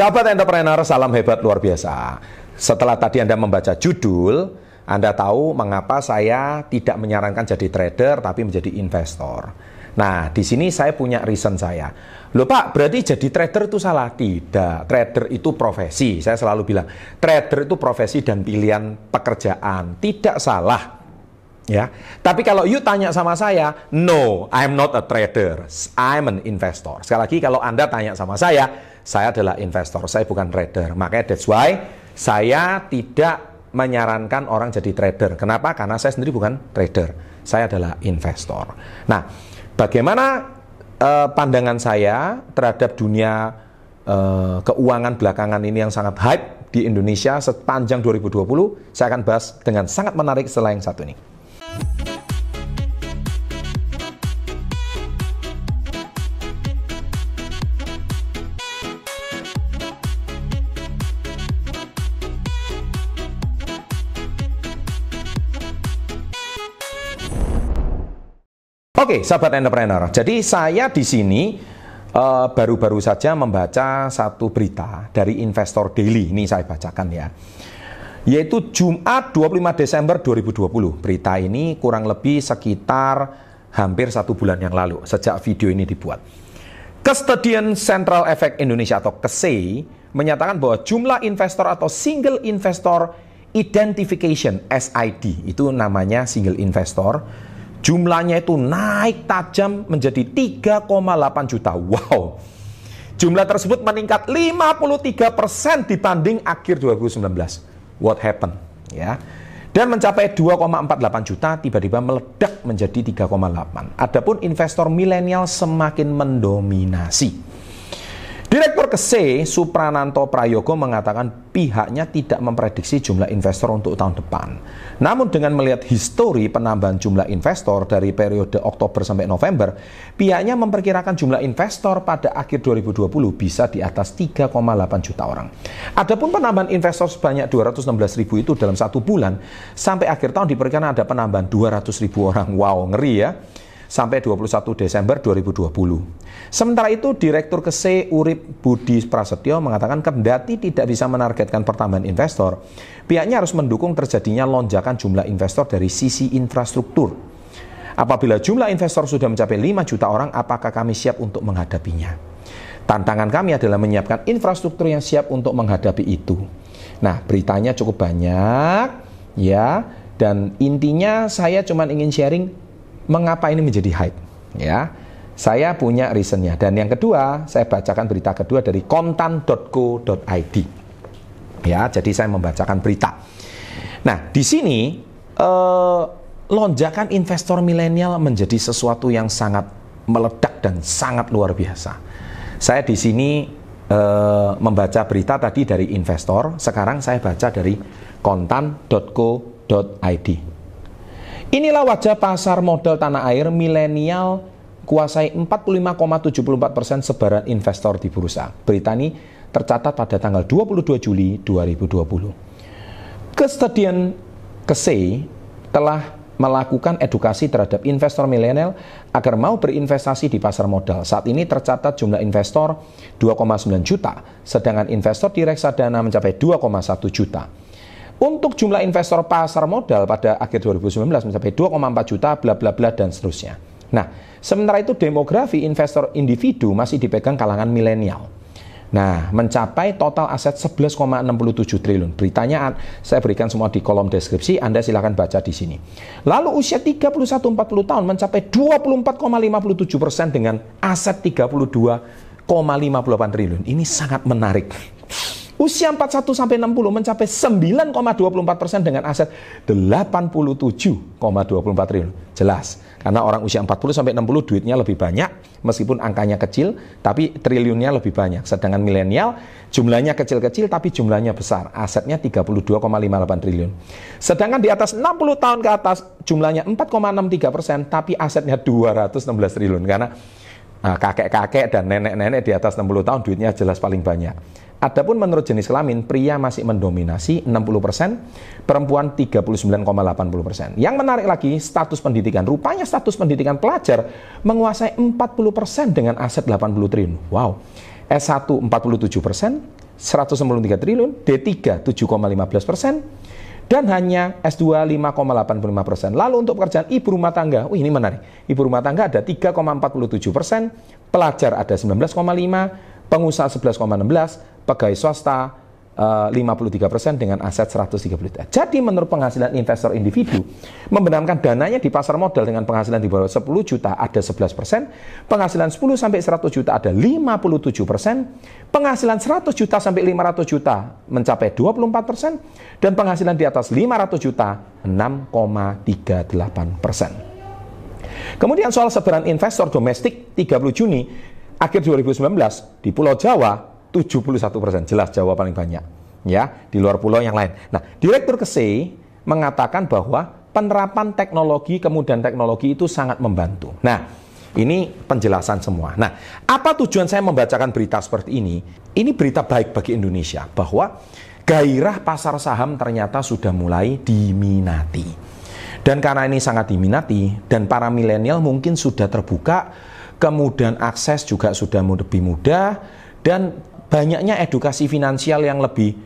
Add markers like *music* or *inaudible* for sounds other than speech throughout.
Sahabat entrepreneur, salam hebat luar biasa. Setelah tadi Anda membaca judul, Anda tahu mengapa saya tidak menyarankan jadi trader tapi menjadi investor. Nah, di sini saya punya reason saya. Loh Pak, berarti jadi trader itu salah? Tidak. Trader itu profesi. Saya selalu bilang, trader itu profesi dan pilihan pekerjaan. Tidak salah. Ya. Tapi kalau you tanya sama saya, no, I'm not a trader. I'm an investor. Sekali lagi kalau Anda tanya sama saya, saya adalah investor, saya bukan trader. Makanya that's why saya tidak menyarankan orang jadi trader. Kenapa? Karena saya sendiri bukan trader. Saya adalah investor. Nah, bagaimana uh, pandangan saya terhadap dunia uh, keuangan belakangan ini yang sangat hype di Indonesia sepanjang 2020? Saya akan bahas dengan sangat menarik yang satu ini. Oke, sahabat entrepreneur. Jadi saya di sini eh, baru-baru uh, saja membaca satu berita dari Investor Daily. Ini saya bacakan ya. Yaitu Jumat 25 Desember 2020. Berita ini kurang lebih sekitar hampir satu bulan yang lalu sejak video ini dibuat. Custodian Central Effect Indonesia atau KSE menyatakan bahwa jumlah investor atau single investor identification SID itu namanya single investor Jumlahnya itu naik tajam menjadi 3,8 juta. Wow. Jumlah tersebut meningkat 53% dibanding akhir 2019. What happened? Ya. Dan mencapai 2,48 juta tiba-tiba meledak menjadi 3,8. Adapun investor milenial semakin mendominasi. Direktur KSE Suprananto Prayogo mengatakan pihaknya tidak memprediksi jumlah investor untuk tahun depan. Namun dengan melihat histori penambahan jumlah investor dari periode Oktober sampai November, pihaknya memperkirakan jumlah investor pada akhir 2020 bisa di atas 3,8 juta orang. Adapun penambahan investor sebanyak 216 ribu itu dalam satu bulan, sampai akhir tahun diperkirakan ada penambahan 200 ribu orang. Wow, ngeri ya sampai 21 Desember 2020. Sementara itu, Direktur KSE Urip Budi Prasetyo mengatakan kendati tidak bisa menargetkan pertambahan investor, pihaknya harus mendukung terjadinya lonjakan jumlah investor dari sisi infrastruktur. Apabila jumlah investor sudah mencapai 5 juta orang, apakah kami siap untuk menghadapinya? Tantangan kami adalah menyiapkan infrastruktur yang siap untuk menghadapi itu. Nah, beritanya cukup banyak, ya, dan intinya saya cuma ingin sharing mengapa ini menjadi hype? Ya, saya punya reasonnya. Dan yang kedua, saya bacakan berita kedua dari kontan.co.id. Ya, jadi saya membacakan berita. Nah, di sini eh, lonjakan investor milenial menjadi sesuatu yang sangat meledak dan sangat luar biasa. Saya di sini eh, membaca berita tadi dari investor, sekarang saya baca dari kontan.co.id. Inilah wajah pasar modal tanah air milenial kuasai 45,74 persen sebaran investor di bursa. Berita ini tercatat pada tanggal 22 Juli 2020. Kestadian KSE telah melakukan edukasi terhadap investor milenial agar mau berinvestasi di pasar modal. Saat ini tercatat jumlah investor 2,9 juta, sedangkan investor di reksadana mencapai 2,1 juta. Untuk jumlah investor pasar modal pada akhir 2019 mencapai 2,4 juta, bla bla bla dan seterusnya. Nah, sementara itu demografi investor individu masih dipegang kalangan milenial. Nah, mencapai total aset 11,67 triliun. Beritanya saya berikan semua di kolom deskripsi, Anda silahkan baca di sini. Lalu usia 31-40 tahun mencapai 24,57 persen dengan aset 32,58 triliun. Ini sangat menarik. Usia 41 sampai 60 mencapai 9,24 persen dengan aset 87,24 triliun. Jelas, karena orang usia 40 sampai 60 duitnya lebih banyak, meskipun angkanya kecil, tapi triliunnya lebih banyak. Sedangkan milenial jumlahnya kecil-kecil, tapi jumlahnya besar. Asetnya 32,58 triliun. Sedangkan di atas 60 tahun ke atas jumlahnya 4,63 persen, tapi asetnya 216 triliun. Karena nah, kakek-kakek dan nenek-nenek di atas 60 tahun duitnya jelas paling banyak. Adapun menurut jenis kelamin, pria masih mendominasi 60%, perempuan 39,80%. Yang menarik lagi, status pendidikan. Rupanya status pendidikan pelajar menguasai 40% dengan aset 80 triliun. Wow. S1 47%, 193 triliun, D3 7,15 persen, dan hanya S2 5,85 persen. Lalu untuk pekerjaan ibu rumah tangga, wih ini menarik. Ibu rumah tangga ada 3,47 persen, pelajar ada 19,5, pengusaha 11,16, pegawai swasta 53% eh, dengan aset 130 juta. Jadi menurut penghasilan investor individu, membenamkan dananya di pasar modal dengan penghasilan di bawah 10 juta ada 11%, penghasilan 10 sampai 100 juta ada 57%, penghasilan 100 juta sampai 500 juta mencapai 24%, dan penghasilan di atas 500 juta 6,38%. Kemudian soal sebaran investor domestik 30 Juni akhir 2019 di Pulau Jawa 71 persen, jelas Jawa paling banyak. Ya, di luar pulau yang lain. Nah, Direktur KSE mengatakan bahwa penerapan teknologi, kemudian teknologi itu sangat membantu. Nah, ini penjelasan semua. Nah, apa tujuan saya membacakan berita seperti ini? Ini berita baik bagi Indonesia bahwa gairah pasar saham ternyata sudah mulai diminati. Dan karena ini sangat diminati dan para milenial mungkin sudah terbuka, kemudian akses juga sudah lebih mudah dan banyaknya edukasi finansial yang lebih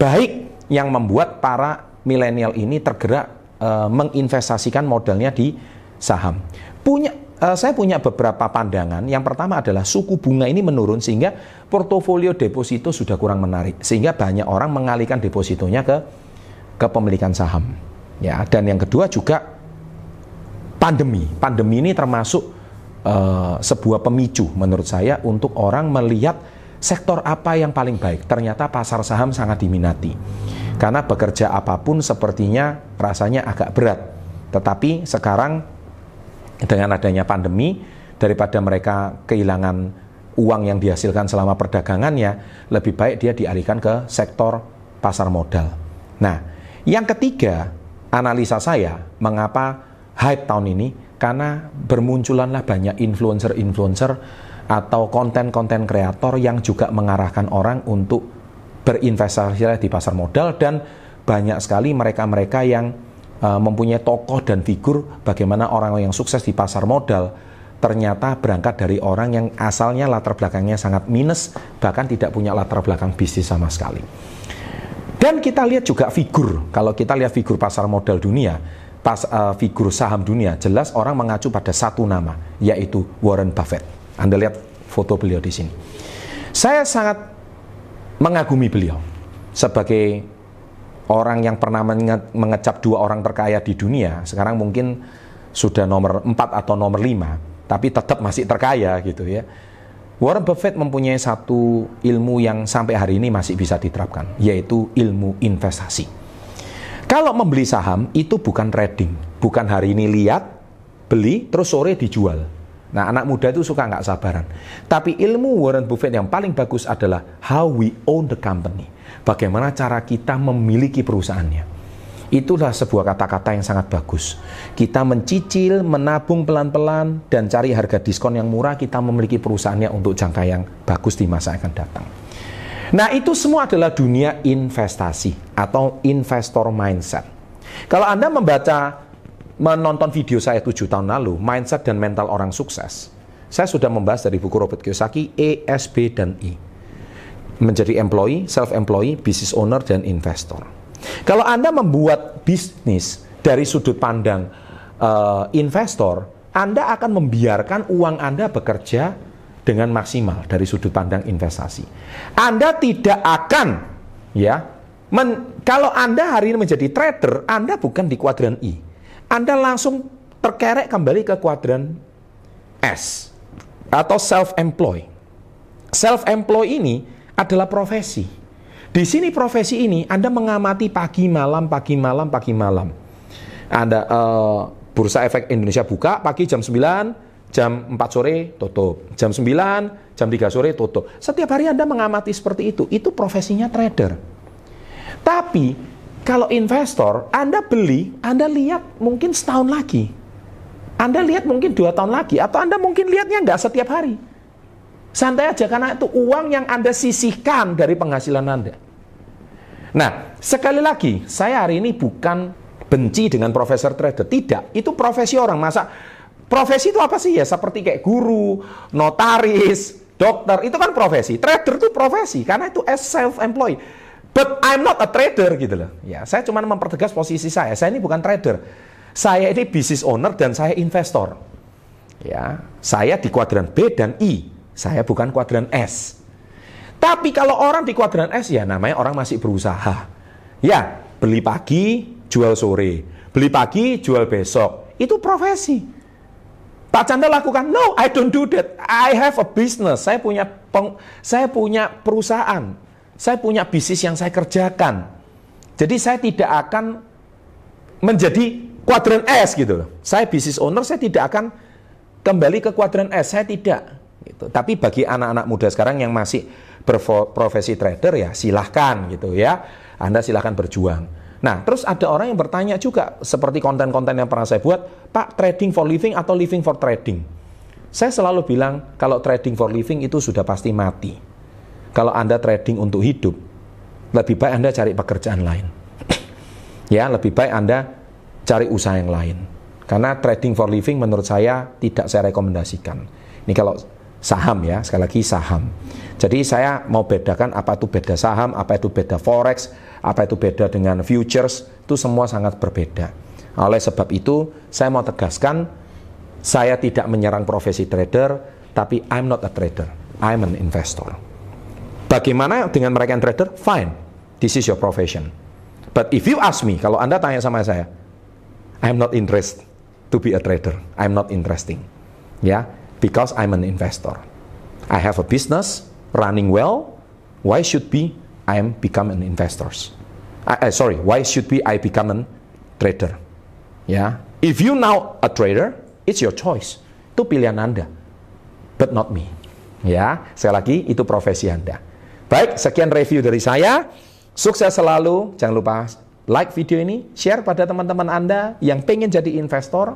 baik yang membuat para milenial ini tergerak e, menginvestasikan modalnya di saham. Punya e, saya punya beberapa pandangan. Yang pertama adalah suku bunga ini menurun sehingga portofolio deposito sudah kurang menarik sehingga banyak orang mengalihkan depositonya ke kepemilikan saham. Ya, dan yang kedua juga pandemi. Pandemi ini termasuk e, sebuah pemicu menurut saya untuk orang melihat sektor apa yang paling baik? Ternyata pasar saham sangat diminati. Karena bekerja apa pun sepertinya rasanya agak berat. Tetapi sekarang dengan adanya pandemi, daripada mereka kehilangan uang yang dihasilkan selama perdagangannya, lebih baik dia dialihkan ke sektor pasar modal. Nah, yang ketiga, analisa saya mengapa hype tahun ini karena bermunculanlah banyak influencer-influencer atau konten-konten kreator yang juga mengarahkan orang untuk berinvestasi di pasar modal dan banyak sekali mereka-mereka yang uh, mempunyai tokoh dan figur bagaimana orang yang sukses di pasar modal ternyata berangkat dari orang yang asalnya latar belakangnya sangat minus bahkan tidak punya latar belakang bisnis sama sekali. Dan kita lihat juga figur, kalau kita lihat figur pasar modal dunia, pas uh, figur saham dunia, jelas orang mengacu pada satu nama, yaitu Warren Buffett. Anda lihat foto beliau di sini. Saya sangat mengagumi beliau sebagai orang yang pernah mengecap dua orang terkaya di dunia. Sekarang mungkin sudah nomor 4 atau nomor 5, tapi tetap masih terkaya gitu ya. Warren Buffett mempunyai satu ilmu yang sampai hari ini masih bisa diterapkan, yaitu ilmu investasi. Kalau membeli saham itu bukan trading, bukan hari ini lihat, beli, terus sore dijual. Nah, anak muda itu suka nggak sabaran. Tapi ilmu Warren Buffett yang paling bagus adalah how we own the company. Bagaimana cara kita memiliki perusahaannya. Itulah sebuah kata-kata yang sangat bagus. Kita mencicil, menabung pelan-pelan, dan cari harga diskon yang murah, kita memiliki perusahaannya untuk jangka yang bagus di masa akan datang. Nah, itu semua adalah dunia investasi atau investor mindset. Kalau Anda membaca menonton video saya tujuh tahun lalu, mindset dan mental orang sukses, saya sudah membahas dari buku Robert Kiyosaki, E, S, B, dan I. Menjadi employee, self-employee, business owner, dan investor. Kalau Anda membuat bisnis dari sudut pandang uh, investor, Anda akan membiarkan uang Anda bekerja dengan maksimal dari sudut pandang investasi. Anda tidak akan, ya, men, kalau Anda hari ini menjadi trader, Anda bukan di kuadran I anda langsung terkerek kembali ke kuadran S atau self-employ. Self-employ ini adalah profesi. Di sini profesi ini Anda mengamati pagi malam, pagi malam, pagi malam. Anda uh, Bursa Efek Indonesia buka pagi jam 9, jam 4 sore tutup. Jam 9, jam 3 sore tutup. Setiap hari Anda mengamati seperti itu. Itu profesinya trader. Tapi kalau investor, Anda beli, Anda lihat mungkin setahun lagi. Anda lihat mungkin dua tahun lagi. Atau Anda mungkin lihatnya nggak setiap hari. Santai aja, karena itu uang yang Anda sisihkan dari penghasilan Anda. Nah, sekali lagi, saya hari ini bukan benci dengan profesor trader. Tidak, itu profesi orang. Masa profesi itu apa sih ya? Seperti kayak guru, notaris, dokter, itu kan profesi. Trader itu profesi, karena itu as self-employed. But I'm not a trader gitu loh. Ya, saya cuma mempertegas posisi saya. Saya ini bukan trader. Saya ini business owner dan saya investor. Ya, saya di kuadran B dan I. Saya bukan kuadran S. Tapi kalau orang di kuadran S ya namanya orang masih berusaha. Ya, beli pagi, jual sore. Beli pagi, jual besok. Itu profesi. Pak Chandra lakukan, no, I don't do that. I have a business. Saya punya peng, saya punya perusahaan. Saya punya bisnis yang saya kerjakan. Jadi saya tidak akan menjadi kuadran S gitu loh. Saya bisnis owner, saya tidak akan kembali ke kuadran S. Saya tidak. Gitu. Tapi bagi anak-anak muda sekarang yang masih berprofesi trader ya silahkan gitu ya. Anda silahkan berjuang. Nah, terus ada orang yang bertanya juga seperti konten-konten yang pernah saya buat, Pak, trading for living atau living for trading? Saya selalu bilang kalau trading for living itu sudah pasti mati. Kalau Anda trading untuk hidup, lebih baik Anda cari pekerjaan lain. *clears throat* ya, lebih baik Anda cari usaha yang lain. Karena trading for living menurut saya tidak saya rekomendasikan. Ini kalau saham ya, sekali lagi saham. Jadi saya mau bedakan apa itu beda saham, apa itu beda forex, apa itu beda dengan futures, itu semua sangat berbeda. Oleh sebab itu, saya mau tegaskan, saya tidak menyerang profesi trader, tapi I'm not a trader, I'm an investor. Bagaimana dengan mereka yang trader? Fine, this is your profession. But if you ask me, kalau Anda tanya sama saya, I'm not interested to be a trader. I'm not interesting. Ya, yeah? because I'm an investor. I have a business running well. Why should be I am become an investor? I, uh, sorry, why should be I become a trader? Ya, yeah? if you now a trader, it's your choice. Itu pilihan Anda, but not me. Ya, sekali lagi itu profesi Anda. Baik, sekian review dari saya. Sukses selalu. Jangan lupa like video ini, share pada teman-teman Anda yang pengen jadi investor,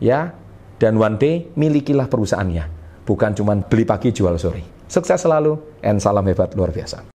ya. Dan one day milikilah perusahaannya, bukan cuma beli pagi jual sore. Sukses selalu, and salam hebat luar biasa.